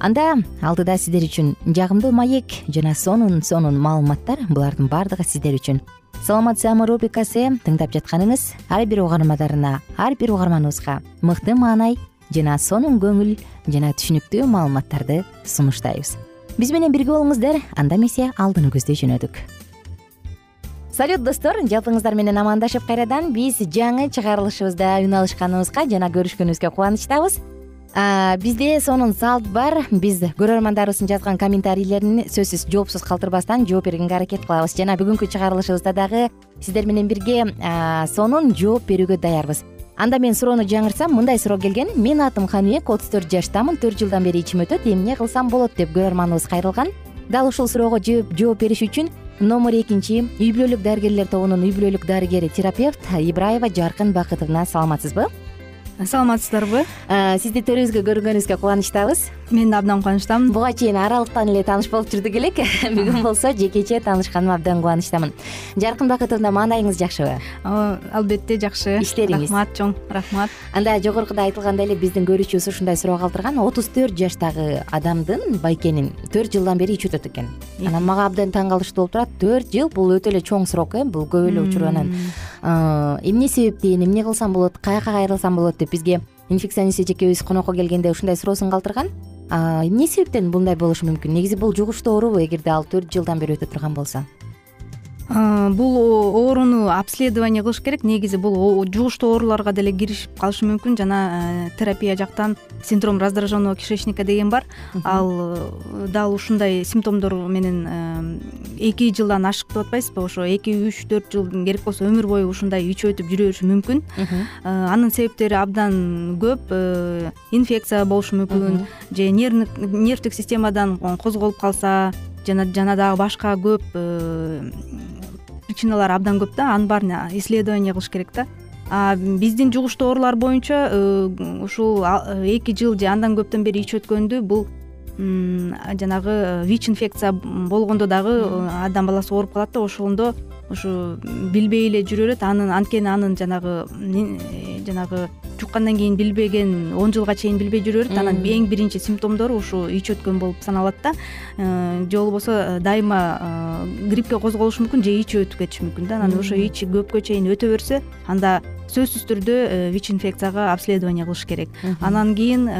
анда алдыда сиздер үчүн жагымдуу маек жана сонун сонун маалыматтар. Булардын баардыгы сиздер үчүн. Саламат саама рубрикасы тыңдап жатканыңыз ар бир угармандарына ар бир угарманыбызга мыкты маанай жана сонун көңүл жана түшүнүктүү маалыматтарды сунуштайбыз. Биз менен бирге болуңуздар. Анда эмесе алдыны көздөй жөнөдүк. Салют достор. Жалпыңыздар менен амандашып кайрадан биз жаңы чыгарылышыбызда үн алышканыбызга жана көрүшкөнүбүзгө кубанычтабыз бизде сонун салт бар. Биз көрөрмандарыбыздын жазган комментарийлерин сөзсүз жоопсуз калтырбастан жооп бергенге аракет кылабыз. Жана бүгүнкү чыгарылышыбызда дагы сиздер менен бирге сонун жооп берүүгө даярбыз. Анда мен суроону жаңыртсам мындай суроо келген. Менин атым каныбек отуз төрт жаштамын төрт жылдан бери ичим өтөт эмне кылсам болот? деп көрөрманыбыз кайрылган. Дал ушул суроого жооп бериш үчүн номер экинчи үй бүлөлүк дарыгерлер тобунун үй бүлөлүк дарыгери терапевт ибраева жаркын бакытовна саламатсызбы саламатсыздарбы? Сизди төрүбүзгө көргөнүбүзгө кубанычтабыз. Мен да абдан кубанычтамын буга чейин аралыктан эле тааныш болуп жүрдүк элек. Бүгүн болсо жекече таанышканыма абдан кубанычтамын. Жаркын бакытовна маанайыңыз жакшыбы? Албетте жакшы. Иштериңиз рахмат чоң. Рахмат. Анда жогоруда айтылгандай эле биздин көрүүчүбүз ушундай суроо калтырган отуз төрт жаштагы адамдын байкенин төрт жылдан бери ичип атат экен. Анан мага абдан таң калыштуу болуп турат. Төрт жыл бул өтө эле чоң срок э бул көп эле учур анан. Эмне себептен эмне кылсам болот каяка кайрылсам болот деп бизге инфекционист эжекебиз конокко келгенде ушундай суроосун калтырган. Эмне себептен мындай болушу мүмкүн? Негизи бул жугуштуу оорубу эгерде ал төрт жылдан бери өтө турган болсо бул ооруну обследование кылыш керек. Негизи бул жугуштуу ооруларга деле киришип калышы мүмкүн. Жана э, терапия жактан синдром раздраженного кишечника деген бар. Ал э, дал ушундай симптомдор менен э, эки жылдан ашык деп атпайсызбы? Ошо эки үч төрт жыл керек болсо өмүр бою ушундай ичип өтүп жүрө бериши мүмкүн анын себептери абдан көп. Инфекция болушу мүмкүн. Же нервдик системадан козголуп калса жана жана дагы башка көп причиналар абдан көп да анын баарын исследование кылыш керек да. А биздин жугуштуу оорулар боюнча э, ушул эки жыл же андан көптөн бери ичип өткөндү бул жанагы э, вич инфекция болгондо дагы э, адам баласы ооруп калат да ошондо ушу билбей эле жүрө берет анын анткени анын жанагы жанагы жуккандан кийин билбеген он жылга чейин билбей жүрө берет анан эң биринчи симптомдору ушу ичип өткөн болуп саналат да. Же болбосо дайыма гриппке козголушу мүмкүн же ичип өтүп кетиши мүмкүн да. Анан ошо ичи көпкө чейин өтө берсе анда сөзсүз түрдө вич инфекцияга обследование кылыш керек. Анан кийин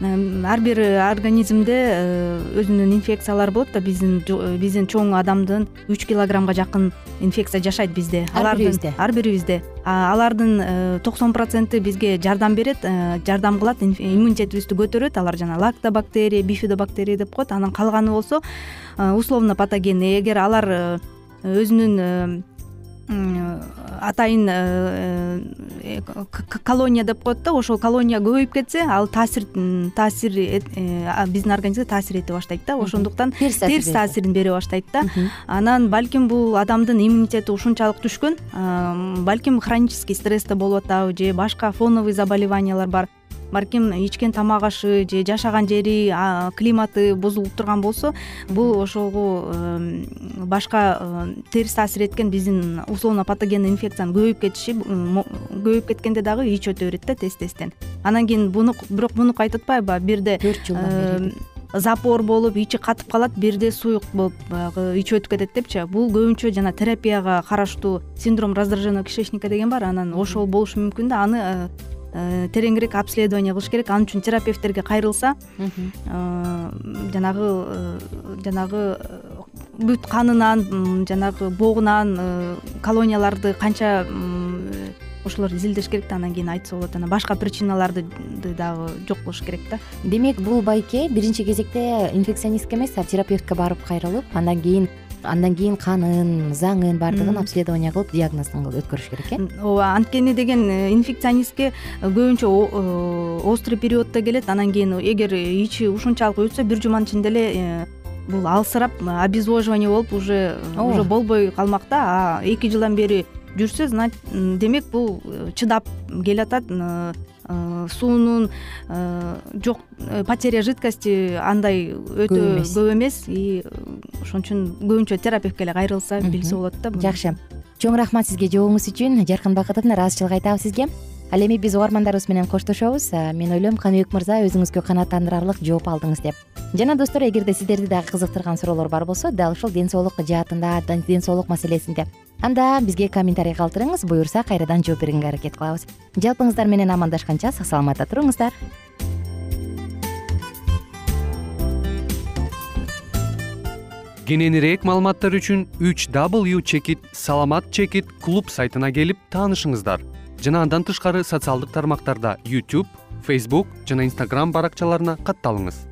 ар бир организмде э, өзүнүн инфекциялары болот да биздин э, биздин чоң адамдын үч килограммга жакын инфекция жашайт бизде. Ар бирибизде. Ар бирибизде. Алардын э, токсон проценти бизге жардам берет жардам кылат иммунитетибизди көтөрөт. Алар жана лактобактерия бифидобактерия деп коет анан калганы болсо условно патогенный. Эгер алар өзүнүн атайын э, э, колония деп коет да ошол колония көбөйүп кетсе ал таасир таасир э, биздин организмге таасир эте баштайт да. Ошондуктан терс таасирин бере баштайт да. Анан балким бул адамдын иммунитети ушунчалык түшкөн. Балким хронический стрессте болуп атабы же башка фоновый заболеваниялар бар балким ичкен тамак ашы же жашаган жери климаты бузулуп турган болсо бул ошого башка терс таасир эткен биздин условно патогенный инфекциянын көбөйүп кетиши көбөйүп кеткенде дагы ичип өтө берет да тез тезден анан кийин бирок мунуку айтып атпайбы бирде төрт жылдан бери запор болуп ичи катып калат бирде суюк болуп баягы ичип өтүп кетет депчи. Бул көбүнчө жана терапияга караштуу синдром раздраженного кишечника деген бар. Анан ошол болушу мүмкүн да. Аны Э, тереңирээк обследование кылыш керек. Ал үчүн терапевттерге кайрылса э, жанагы э, жанагы бүт канынан жанагы богунан колонияларды канча ошолорду изилдеш керек да анан кийин айтса болот. Анан башка причиналарды дагы жок кылыш керек да. Демек бул байке биринчи кезекте инфекционистке эмес а терапевтке барып кайрылып андан кийин андан кийин канын заңын баардыгын обследование кылып диагнозун өткөрүш керек э? Ооба анткени деген э, инфекционистке э, көбүнчө э, острый периоддо келет анан кийин эгер ичи ушунчалык өтсө бир жуманын ичинде эле бул алсырап обезвоживание болуп уже уже болбой калмак да а эки жылдан бери жүрсө демек бул чыдап келатат суунун э, жок э, потеря жидкости андай өтө көп эмес. и ошон үчүн көбүнчө терапевтке эле кайрылса билсе болот да жакшы. Чоң рахмат сизге жообуңуз үчүн. Жаркын бакытовна ыраазычылык айтабыз сизге. Ал эми биз угармандарыбыз менен коштошобуз. Мен ойлойм каныбек мырза өзүңүзгө канааттандырарлык жооп алдыңыз деп. Жана достор эгерде сиздерди дагы кызыктырган суроолор бар болсо дал ушул ден соолук жаатында ден соолук маселесинде анда бизге комментарий калтырыңыз буюрса кайрадан жооп бергенге аракет кылабыз. Жалпыңыздар менен амандашканча сак саламатта туруңуздар. Кененирээк маалыматтар үчүн үч w чекит саламат чекит клуб сайтына келип таанышыңыздар. Жана андан тышкары социалдык тармактарда youtube facebook жана instagram баракчаларына катталыңыз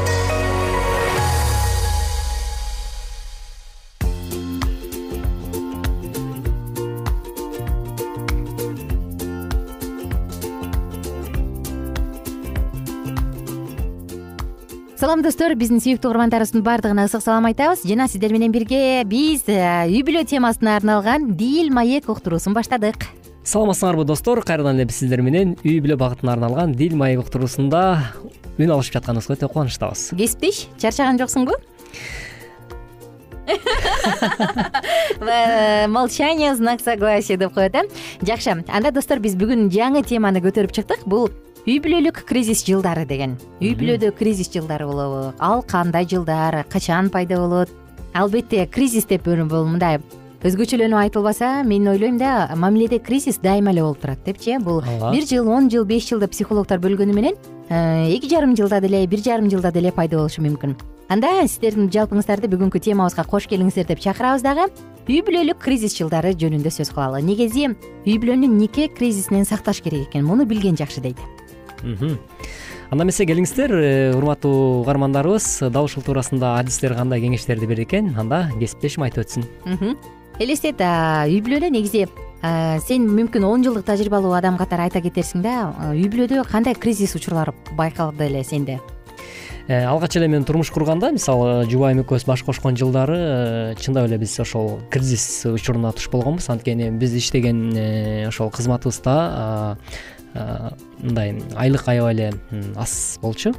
салам достор. Биздин сүйүктүү угармандарыбыздын баардыгына ысык салам айтабыз. Жана сиздер менен бирге биз э, үй бүлө темасына арналган дил маек уктуруусун баштадык. Саламатсыңарбы достор. Кайрадан эле биз сиздер менен үй бүлө багытына арналган дил маек уктуруусунда үн алышып жатканыбызга өтө кубанычтабыз. Кесиптеш чарчаган жоксуңбу? Молчание знак согласия деп коет э? Жакшы. Анда достор биз бүгүн жаңы теманы көтөрүп чыктык. Бул үй бүлөлүк кризис жылдары деген. Үй бүлөдө кризис жылдары болобу. Ал кандай жылдар качан пайда болот? Албетте кризис деп мындай. Өзгөчөлөнүп айтылбаса мен ойлойм да мамиледе кризис дайыма эле болуп турат депчи. Бул бир жыл он жыл беш жыл деп психологдор бөлгөнү менен э, эки жарым жылда деле бир жарым жылда деле пайда болушу мүмкүн. Анда сиздердин жалпыңыздарды бүгүнкү темабызга кош келиңиздер деп чакырабыз дагы. Үй бүлөлүк кризис жылдары жөнүндө сөз кылалы. Негизи үй бүлөнү нике кризисинен сакташ керек экен? Муну билген жакшы дейт анда эмесе келиңиздер э, урматтуу угармандарыбыз дал ушул туурасында адистер кандай кеңештерди берет экен анда кесиптешим айтып өтсүн. Элестет үй бүлөдө негизи сен мүмкүн он жылдык тажрыйбалуу адам катары айта кетерсиң да үй бүлөдө кандай кризис учурлар байкалды эле сенде? Э, алгач эле мен турмуш курганда мисалы жубайым экөөбүз баш кошкон жылдары э, чындап эле биз ошол кризис учуруна туш болгонбуз. Анткени биз иштеген ошол кызматыбызда мындай айлык аябай эле аз болчу.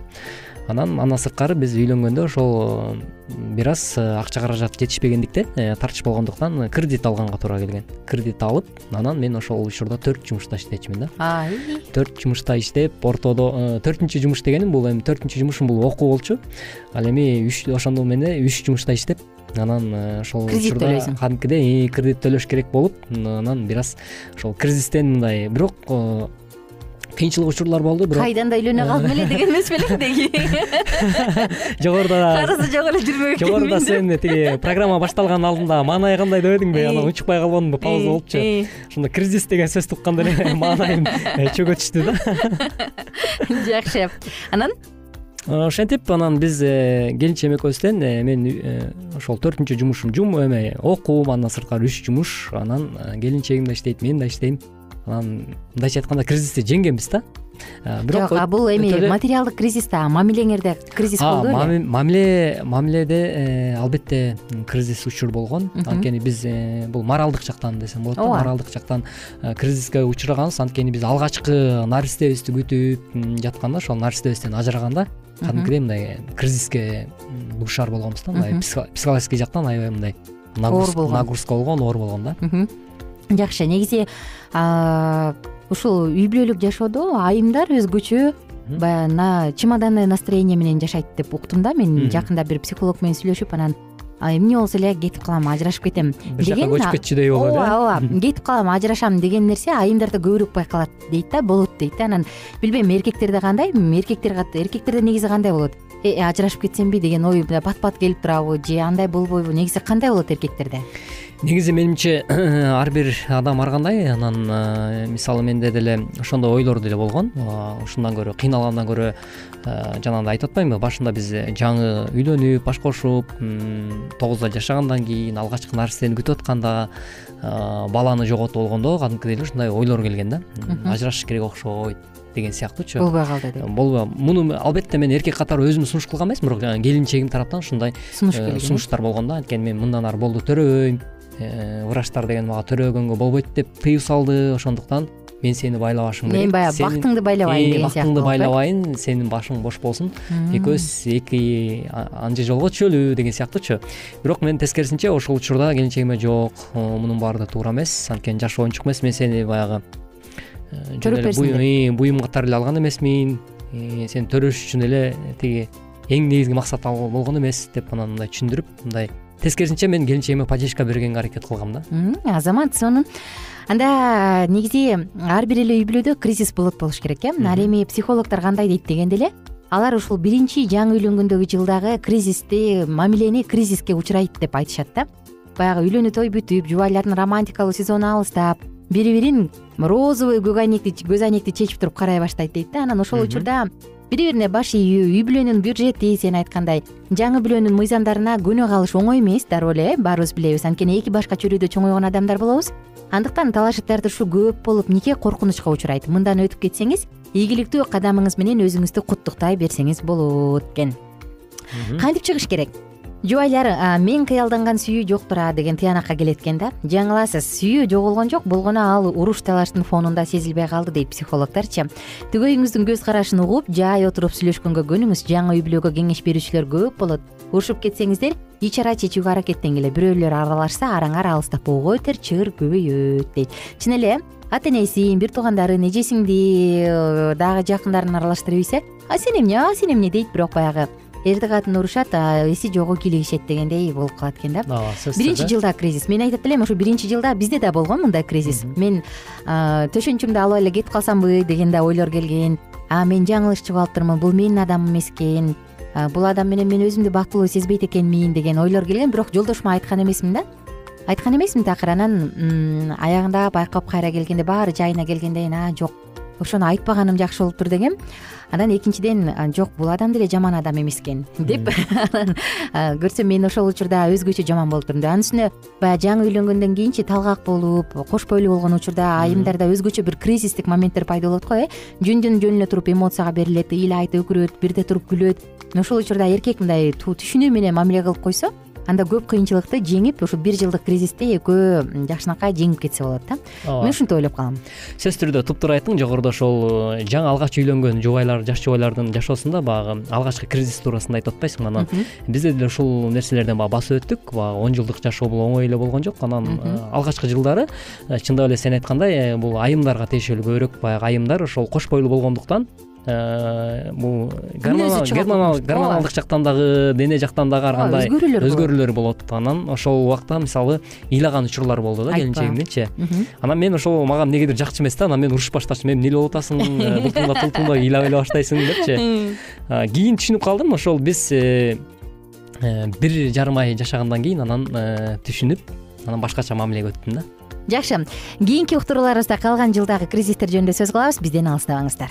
Анан андан сырткары биз үйлөнгөндө ошол бир аз э, акча каражат жетишпегендиктен э, тартыш болгондуктан кредит алганга туура келген. Кредит алып анан мен ошол учурда төрт жумушта иштечүмүн да. Төрт жумушта иштеп ортодо э, төртүнчү жумуш дегеним бул эми төртүнчү жумушум бул окуу болчу. Ал эми үч ошондо менен үч жумушта иштеп анан ошол кредит төлөйсүң. Кадимкидей кредит төлөш керек болуп анан бир аз ошол кризистен мындай бирок кыйынчылык учурлар болду бирок кайдан да үйлөнө калдым эле деген эмес белең деги. Жогоруда карызы жок эле жүрбөйт жогоруда сен тиги программа башталганын алдында маанайы кандай дебедиңби анан учукпай калбадымбы пауза болупчу ошондо кризис деген сөздү укканда эле маанайым чөгө түштү да. Жакшы. Анан? Ошентип анан биз э, келинчегим экөөбүздөн э, мен э, ошол төртүнчү жумушум эме окуум андан сырткары үч жумуш анан келинчегим да иштейт мен да иштейм анан мындайча айтканда кризисти жеңгенбиз да. Бирок жок бул эми материалдык кризис да. Мамилеңерде кризис болду беле мамиле мамиледе э, албетте кризис учур болгон. Анткени биз э, бул моралдык жактан десем болот да ооба. моралдык жактан э, кризиске учураганбыз анткени биз алгачкы наристебизди күтүп жатканда ошол наристебизден ажыраганда кадимкидей мындай кризиске дуушар болгонбуз да мындай психологический жактан аябай мындай оор болгон. нагрузка болгон оор болгон да жакшы негизи ушул үй бүлөлүк жашоодо айымдар өзгөчө баягы чемоданный настроение менен жашайт деп уктум да. Мен жакында бир психолог менен сүйлөшүп анан эмне болсо эле кетип калам ажырашып кетем бир жака көчүп кетчүдөй болуп ооба эле ооба кетип калам ажырашам деген нерсе айымдарда көбүрөөк байкалат дейт да болот дейт да. Анан билбейм эркектерде кандай? Эркектер эркектерде негизи кандай болот? Э ажырашып кетсемби деген ой бат бат келип турабы же андай болбойбу негизи кандай болот эркектерде негизи менимче ар бир адам ар кандай анан э, мисалы менде деле ошондой ойлор деле болгон. Ушундан көрө кыйналгандан көрө э, жанагындай айтып атпаймынбы? Башында биз жаңы үйлөнүп баш кошуп тогуз ай жашагандан кийин алгачкы нарсени күтүп атканда э, баланы жоготуп болгондо кадимкидей эле ушундай ойлор келген да. Ажырашыш керек окшойт деген сыяктуучу болбой калды деп болбой. Муну албетте мен эркек катары өзүм сунуш кылган эмесмин бирок келинчегим тараптан ушундай сунуш келген. сунуштар болгон да. Анткени мен мындан ары болду төрөбөйм Э, врачтар деген мага төрөгөнгө болбойт деп тыюу салды. Ошондуктан мен сени байлабашым керек. Мен баягы бактыңды байлабайын деген сыяктуу бактыңды байлабайын. Сенин башың бош болсун. Экөөбүз эки анча жолго түшөлү деген сыяктуучу бирок мен тескерисинче ошол учурда келинчегиме жок. Мунун баары да туура эмес. Анткени жаш оюнчук эмес. Мен сени баягы э, деп буюм катары эле алган эмесмин. Э, сени төрөш үчүн эле тиги эң негизги максат болгон эмес деп анан мындай түшүндүрүп мындай тескерисинче мен келинчегиме поддержка бергенге аракет кылгам да. Азамат сонун. Анда негизи ар бир эле үй бүлөдө кризис болот болуш керек э? Ал эми психологдор кандай дейт дегенде эле алар ушул биринчи жаңы үйлөнгөндөгү жылдагы кризисти мамилени кризиске учурайт деп айтышат да. Баягы үйлөнүү той бүтүп жубайлардын романтикалуу сезону алыстап бири бирин розовый көк айнекти көз айнекти чечип туруп карай баштайт дейт да. Анан ошол учурда бири бирине баш ийүү үй бүлөнүн бюджети сен айткандай. Жаңы бүлөнүн мыйзамдарына көнө калыш оңой эмес дароо эле э баарыбыз билебиз. Анткени эки башка чөлөөдө чоңойгон адамдар болобуз. Андыктан талашып тартышуу көп болуп нике коркунучка учурайт? Мындан өтүп кетсеңиз ийгиликтүү кадамыңыз менен өзүңүздү куттуктай берсеңиз болот экен. Кантип чыгыш керек жубайлар мен кыялданган сүйүү жоктур а деген тыянакка келет экен да. Жаңыласыз сүйүү жоголгон жок болгону ал уруш талаштын фонунда сезилбей калды дейт психологдорчу. Төгөйүңүздүн көз карашын угуп жай отуруп сүйлөшкөнгө көнүңүз жаңы үй бүлөгө кеңеш берүүчүлөр көп болот. Урушуп кетсеңиздер ич ара чечүүгө аракеттенгиле бирөөлөр аралашса араңар алыстапоого өтөр чыр көбөйөт дейт. Чын эле ата энесин бир туугандарын эжесиңди э, дагы жакындарын аралаштырып ийсе а сен эмне а сен эмне дейт бирок баягы эрди катын урушат эси жогу кийлигишет дегендей болуп калат экен да. Ооба сөзсүз биринчи жылда кризис. Мен айтат элем ушу биринчи жылда бизде да болгон мындай кризис. Мен төшөнчүмдү албай эле кетип калсамбы деген да ойлор келген. А мен жаңылышчу калыптырмын бул менин адамым эмес экен. Бул адам менен мен өзүмдү бактылуу сезбейт экенмин деген ойлор келген. Бирок жолдошума айткан эмесмин да. Айткан эмесмин такыр анан аягында байкап кайра келгенде баары жайына келгенден а жок ошону айтпаганым жакшы болуптур дегем. Анан экинчиден жок бул адам деле жаман адам эмес экен деп анан көрсөм мен ошол учурда өзгөчө жаман болуп турмун деп анын үстүнө баягы жаңы үйлөнгөндөн кийинчи талгак болуп кош бойлуу болгон учурда айымдарда өзгөчө бир кризистик моменттер пайда болот го э. Жөндөн жөн эле туруп эмоцияга берилет ыйлайт өкүрөт бирде туруп күлөт. Ошол учурда эркек мындай түшүнүү менен мамиле кылып койсо анда көп кыйынчылыкты жеңип ушу бир жылдык кризисти экөө жакшынакай жеңип кетсе болот да. Ооба. Мен ушинтип ойлоп калам. Сөзсүз түрдө туптуура айттың жогоруда ошол э, жаңы алгач үйлөнгөн жубайлар жаш жубайлардын жашоосунда баягы алгачкы кризис туурасында айтып атпайсыңбы анан бизде деле ушул нерселерден баягы басып өттүк. Баягы он жылдык жашоо бул оңой эле болгон жок. Анан э, алгачкы жылдары э, чындап эле сен айткандай бул айымдарга тиешелүү көбүрөөк баягы айымдар ошол кош бойлуу болгондуктан бул гормоналдык жактан дагы дене жактан дагы ар кандай өзгөрүүлөр болот. анан ошол убакта мисалы ыйлаган учурлар болду да келинчегимдинчи анан мен ошол мага эмнегедир жакчу эмес да анан мен урушуп баштачумун эми эмне болуп атасың бултуңдап тултуңдап ыйлап эле баштайсың депчи. Кийин түшүнүп калдым. Ошол биз э, э, бир жарым ай жашагандан кийин анан түшүнүп анан башкача мамилеге өттүм да. Жакшы. Кийинки уктурууларыбызда калган жылдагы кризистер жөнүндө сөз кылабыз. Бизден алыстабаңыздар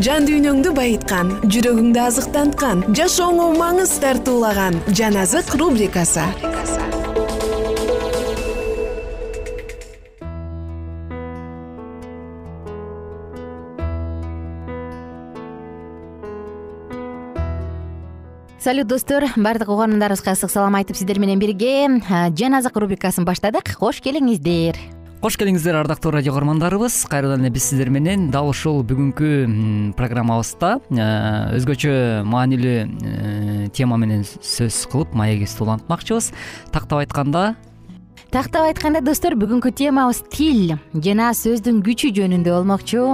жан дүйнөңдү байыткан жүрөгүңдү азыктанткан жашооңо маңыз тартуулаган жан азык рубрикасы. Салют достор. Баардык угармандарыбызга ысык салам айтып сиздер менен бирге. Жан азык рубрикасын баштадык. Кош келиңиздер кош келиңиздер ардактуу радио каармандарыбыз кайрадан эле биз сиздер менен дал ушул бүгүнкү программабызда өзгөчө маанилүү э, тема менен сөз кылып маегибизди улантмакчыбыз. Тактап айтканда тактап айтканда достор бүгүнкү темабыз тил. Жана сөздүн күчү жөнүндө болмокчу.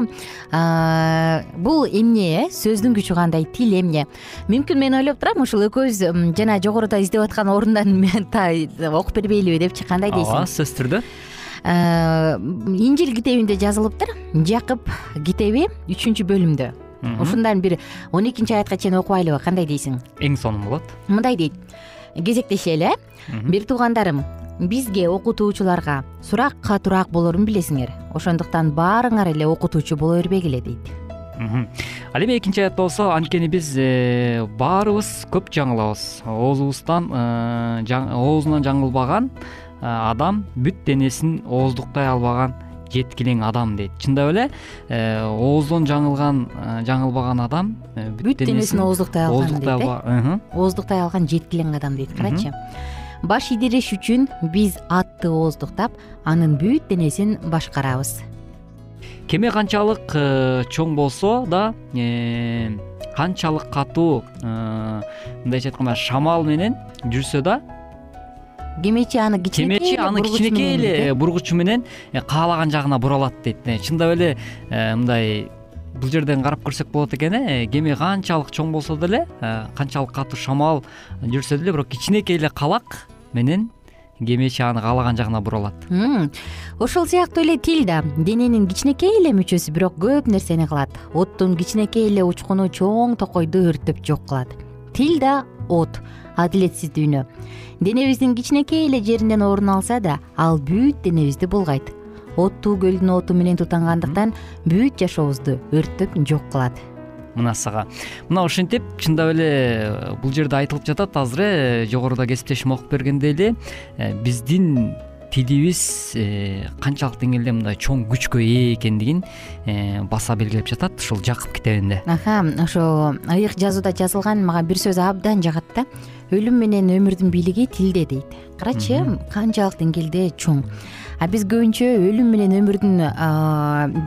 Бул эмне э? Сөздүн күчү кандай? Тил эмне? Мүмкүн мен ойлоп турам ушул экөөбүз жана жогоруда издеп аткан орундан окуп бербейлиби депчи кандай дейсиң ооба сөзсүз түрдө инжил китебинде жазылыптыр жакып китеби үчүнчү бөлүмдө. Ушундан бир он экинчи аятка чейин окубайлыбы кандай дейсиң? Эң сонун болот. Мындай дейт. Кезектешели. Э бир туугандарым бизге окутуучуларга сурак катуураак болорун билесиңер. Ошондуктан баарыңар эле окутуучу боло бербегиле дейт ал эми экинчи аят болсо анткени биз э, баарыбыз көп жаңылабыз. Оозубуздан э, оозунан жаңылбаган э, адам бүт денесин ооздуктай албаган жеткилең адам дейт. Чындап эле ооздон жаңылган жаңылбаган адам бүт денесин ооздуктай алган дейт ооздуктай алган жеткилең адам дейт карачы баш идириш үчүн биз атты ооздуктап анын бүт денесин башкарабыз. Кеме канчалык э, чоң болсо да э, канчалык катуу э, мындайча айтканда шамал менен жүрсө да кемечи аны кичинекей кемечи аны кичинекей эле бургучу менен каалаган жагына бура алат дейт чындап эле мындай бул жерден карап көрсөк болот экен э. Кеме канчалык чоң болсо деле э, канчалык катуу шамал жүрсө деле бирок кичинекей эле калак менен кемечи аны каалаган жагына бура алат ошол сыяктуу эле тил да. Дененин кичинекей эле мүчөсү бирок көп нерсени кылат. Оттун кичинекей эле учкуну чоң токойду өрттөп жок кылат тил да от. Адилетсиз дүйнө. Денебиздин кичинекей эле жеринен орун алса да ал бүт денебизди булгайт. Оттуу көлдүн оту менен тутангандыктан бүт жашообузду өрттөп жок кылат. Мына сага. Мына ошентип чындап эле э, бул жерде айтылып жатат азыр э жогоруда кесиптешим окуп бергендей эле э, биздин тилибиз э, канчалык деңгээлде мындай чоң күчкө ээ экендигин баса белгилеп жатат ушул жакып китебинде. Аха ошо ыйык жазууда жазылган мага бир сөз абдан жагат да. Өлүм менен өмүрдүн бийлиги тилде дейт. Карачы канчалык деңгээлде чоң а биз көбүнчө өлүм менен өмүрдүн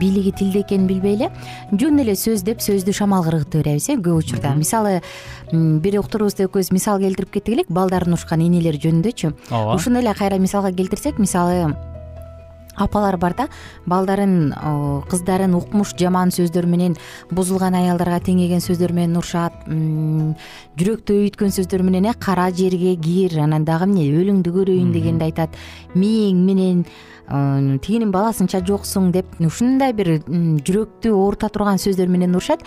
бийлиги тилде экенин билбей эле жөн эле сөз деп сөздү шамал кыргыта беребиз э көп учурда. Мисалы бир уктуруубузда экөөбүз мисал келтирип кеттик элек балдарын урушкан энелер жөнүндөчү ооба. Ушуну эле кайра мисалга келтирсек мисалы апалар бар да балдарын кыздарын укмуш жаман сөздөр менен бузулган аялдарга теңеген сөздөр менен урушат жүрөктү өйүткөн сөздөр менен э кара жерге кир анан дагы эмне өлүңдү көрөйүн дегенди айтат. Мээң менен тигинин баласынча жоксуң деп ушундай бир жүрөктү оорута турган сөздөр менен урушат.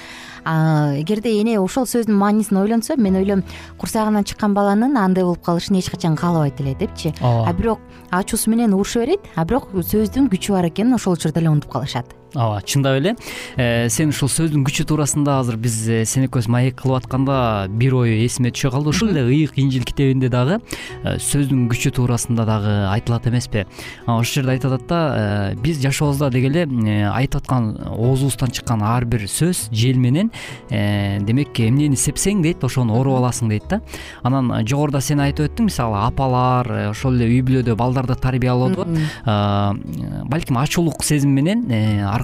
Эгерде эне ошол сөздүн маанисин ойлонсо мен ойлойм курсагынан чыккан баланын андай болуп калышын эч качан каалабайт эле депчи. Ооба. А бирок ачуусу менен уруша берет а бирок сөздүн күчү бар экенин ошол учурда эле унутуп калышат ооба чындап эле. Э, сен ушул сөздүн күчү туурасында азыр биз э, сен экөөбүз маек кылып атканда бир ою эсиме түшө калды. Ушул эле ыйык инжил китебинде дагы э, сөздүн күчү туурасында дагы айтылат эмеспи. Ошол жерде айтып атат да биз жашообузда деги эле айтып аткан оозубуздан чыккан ар бир сөз жел менен демек эмнени сепсең дейт ошону оруп аласың дейт да. Анан жогоруда сен айтып өттүң мисалы апалар ошол эле үй бүлөдө балдарды тарбиялоодо. Балким ачуулук сезим менен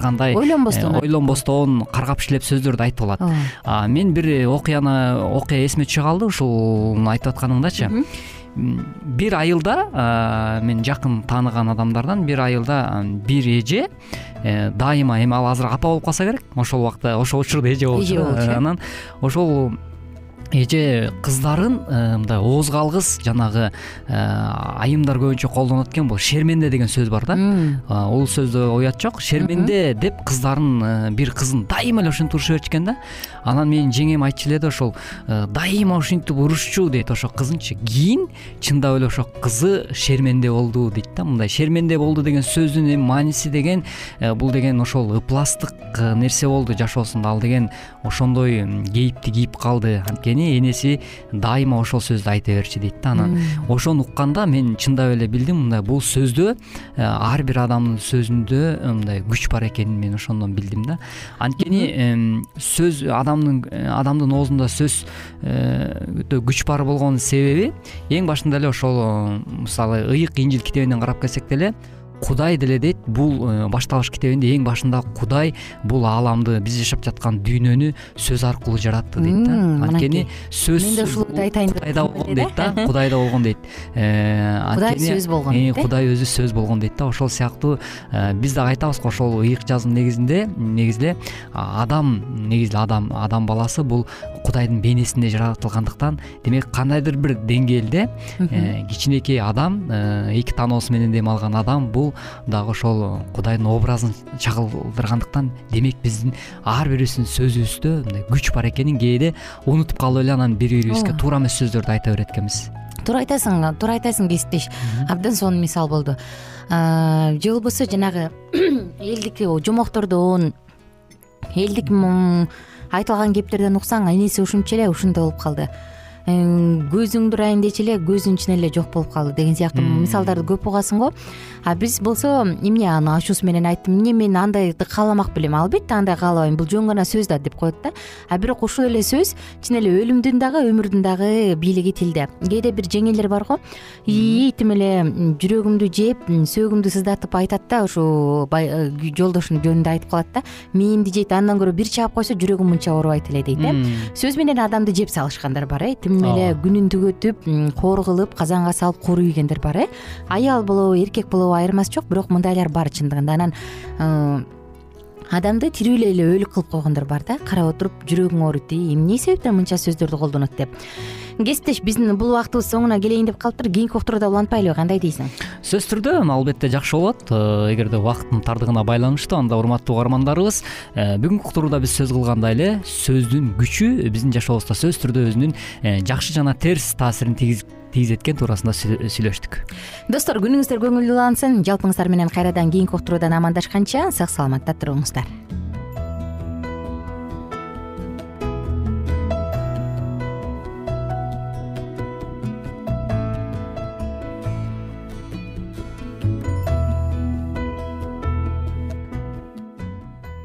кандай ойлонбостон. э, ойлонбостон каргап шилеп сөздөрдү айтып алат. Мен бир окуяны окуя эсиме түшө калды ушуну айтып атканыңдачы бир айылда мен жакын тааныган адамдардан бир айылда бир эже э, дайыма эми ал азыр апа болуп калса керек. Ошол убакта ошол учурда эже болчу э, анан ошол эже кыздарын э, мындай оозго алгыс жанагы э, айымдар көбүнчө колдонот экен бул шерменде деген сөз бар да. Бул сөздө уят жок. Шерменде деп кыздарын э, бир кызын дайыма эле ушинтип уруша берчү экен да. Анан менин жеңем айтчу эле да ошол дайыма ушинтип урушчу дейт. Ошол кызынчы кийин чындап эле ошол кызы шерменде болду дейт да. Мындай шерменде болду деген сөздүн эми мааниси деген бул деген ошол ыпластык нерсе болду жашоосунда ал деген ошондой кейипти кийип калды. Анткени энеси дайыма ошол сөздү айта берчү дейт да анан. Ошону укканда мен чындап эле билдим мындай бул сөздө э, ар бир адамдын сөзүндө э, мындай күч бар экенин мен ошондон билдим да. Анткени сөз адамдын э, адамдын оозунда сөз өмүрдө күч бар болгон себеби эң башында эле ошол мисалы ыйык инжил китебинен карап келсек деле кудай деле дейт. Бул э, башталыш китебинде эң башында кудай бул ааламды биз жашап жаткан дүйнөнү сөз аркылуу жаратты дейт да. Анткени сөз мен да ушуларды айтайын деп кудайда болгон дейт да. кудайда болгон дейт. Э, кудай сөз болгон дейт э? кудай өзү сөз болгон дейт да. Ошол сыяктуу биз дагы айтабыз го ошол ыйык жазуунун негизинде негизи эле адам негизи эле адам адам баласы бул кудайдын бейнесинде жаратылгандыктан демек кандайдыр бир деңгээлде кичинекей адам эки таноосу менен дем алган адам бул дагы ошол кудайдын образын чагылдыргандыктан демек биздин ар бирибиздин сөзүбүздө мындай күч бар экенин кээде унутуп калып эле анан бири бирибизге туура эмес сөздөрдү айта берет экенбиз. Туура айтасың туура айтасың кесиптеш. Абдан сонун мисал болду. Же болбосо жанагы элдик жомоктордон элдик айтылган кептерден уксаң энеси ушунча эле ушундай болуп калды көзүңдү урайын дечи эле көзүн чын эле жок болуп калды деген сыяктуу мисалдарды көп угасың го. А биз болсо эмне аны ачуусу менен айттым эмне мен андайды кааламак белем албетте андай каалабайм бул жөн гана сөз да деп коет да. А бирок ушул эле сөз чын эле өлүмдүн дагы өмүрдүн дагы бийлиги тилде. Кээде бир жеңелер бар го. Ии тим эле жүрөгүмдү жеп сөөгүмдү сыздатып айтат да ушул э, жолдошунун жөнүндө айтып калат да. Мээмди жейт андан көрө бир чаап койсо жүрөгүм мынча оорубайт эле дейт э сөз менен адамды жеп салышкандар бар э эле күнүн түгөтүп коор кылып казанга салып кууруп ийгендер бар э? Аял болобу эркек болобу айырмасы жок бирок мындайлар бар чындыгында. Анан э, адамды тирүү эле өлүк кылып койгондор бар да. Карап отуруп жүрөгүң ооруйт и эмне себептен мынча сөздөрдү колдонот деп кесиптеш биздин бул убактыбыз соңуна келейин деп калыптыр. Кийинки уктурууда улантпайлыбы кандай дейсиң? Сөзсүз түрдө албетте жакшы болот. Э, эгерде убакыттын тардыгына байланыштуу анда урматтуу угармандарыбыз э, бүгүнкү уктурууда биз сөз кылгандай эле сөздүн күчү биздин жашообузда сөзсүз түрдө өзүнүн жакшы жана терс таасирин тийгизет экен туурасында сүйлөштүк. Достор күнүңүздөр көңүлдүү улансын. Жалпыңыздар менен кайрадан кийинки уктуруудан амандашканча сак саламатта туруңуздар